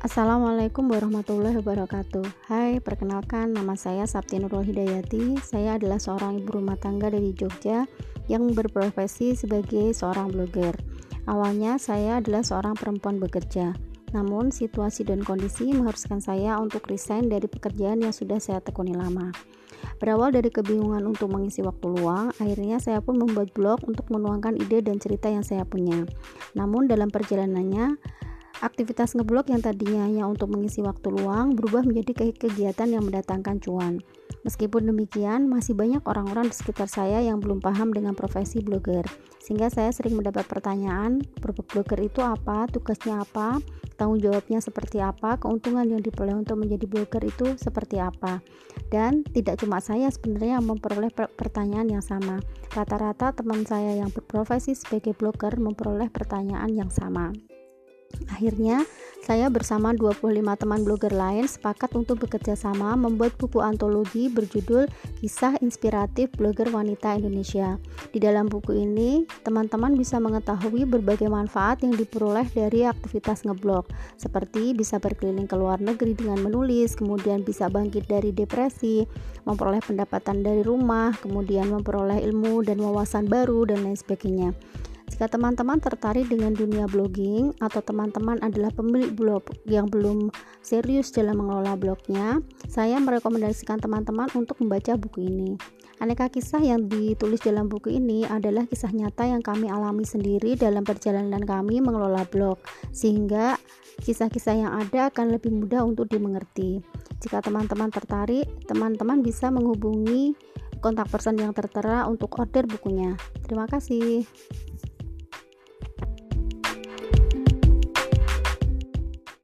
Assalamualaikum warahmatullahi wabarakatuh. Hai, perkenalkan nama saya Sabti Nurul Hidayati. Saya adalah seorang ibu rumah tangga dari Jogja Yang berprofesi sebagai seorang blogger. Awalnya saya adalah seorang perempuan bekerja. Namun situasi dan kondisi mengharuskan saya untuk resign dari pekerjaan yang sudah saya tekuni lama. Berawal dari kebingungan untuk mengisi waktu luang, akhirnya saya pun membuat blog untuk menuangkan ide dan cerita yang saya punya. Namun dalam perjalanannya, Aktivitas ngeblog yang tadinya hanya untuk mengisi waktu luang berubah menjadi kegiatan yang mendatangkan cuan. Meskipun demikian, masih banyak orang-orang di sekitar saya yang belum paham dengan profesi blogger. Sehingga saya sering mendapat pertanyaan, blogger itu apa, tugasnya apa, tanggung jawabnya seperti apa, keuntungan yang diperoleh untuk menjadi blogger itu seperti apa. Dan tidak cuma saya sebenarnya yang memperoleh pertanyaan yang sama. Rata-rata teman saya yang berprofesi sebagai blogger memperoleh pertanyaan yang sama. Akhirnya, saya bersama 25 teman blogger lain sepakat untuk bekerja sama membuat buku antologi berjudul Kisah Inspiratif Blogger Wanita Indonesia. Di dalam buku ini, teman-teman bisa mengetahui berbagai manfaat yang diperoleh dari aktivitas ngeblog, seperti bisa berkeliling ke luar negeri dengan menulis, kemudian bisa bangkit dari depresi, memperoleh pendapatan dari rumah, kemudian memperoleh ilmu dan wawasan baru, dan lain sebagainya. Jika teman-teman tertarik dengan dunia blogging atau teman-teman adalah pemilik blog yang belum serius dalam mengelola blognya, saya merekomendasikan teman-teman untuk membaca buku ini. Aneka kisah yang ditulis dalam buku ini adalah kisah nyata yang kami alami sendiri dalam perjalanan kami mengelola blog, sehingga kisah-kisah yang ada akan lebih mudah untuk dimengerti. Jika teman-teman tertarik, teman-teman bisa menghubungi kontak person yang tertera untuk order bukunya. Terima kasih.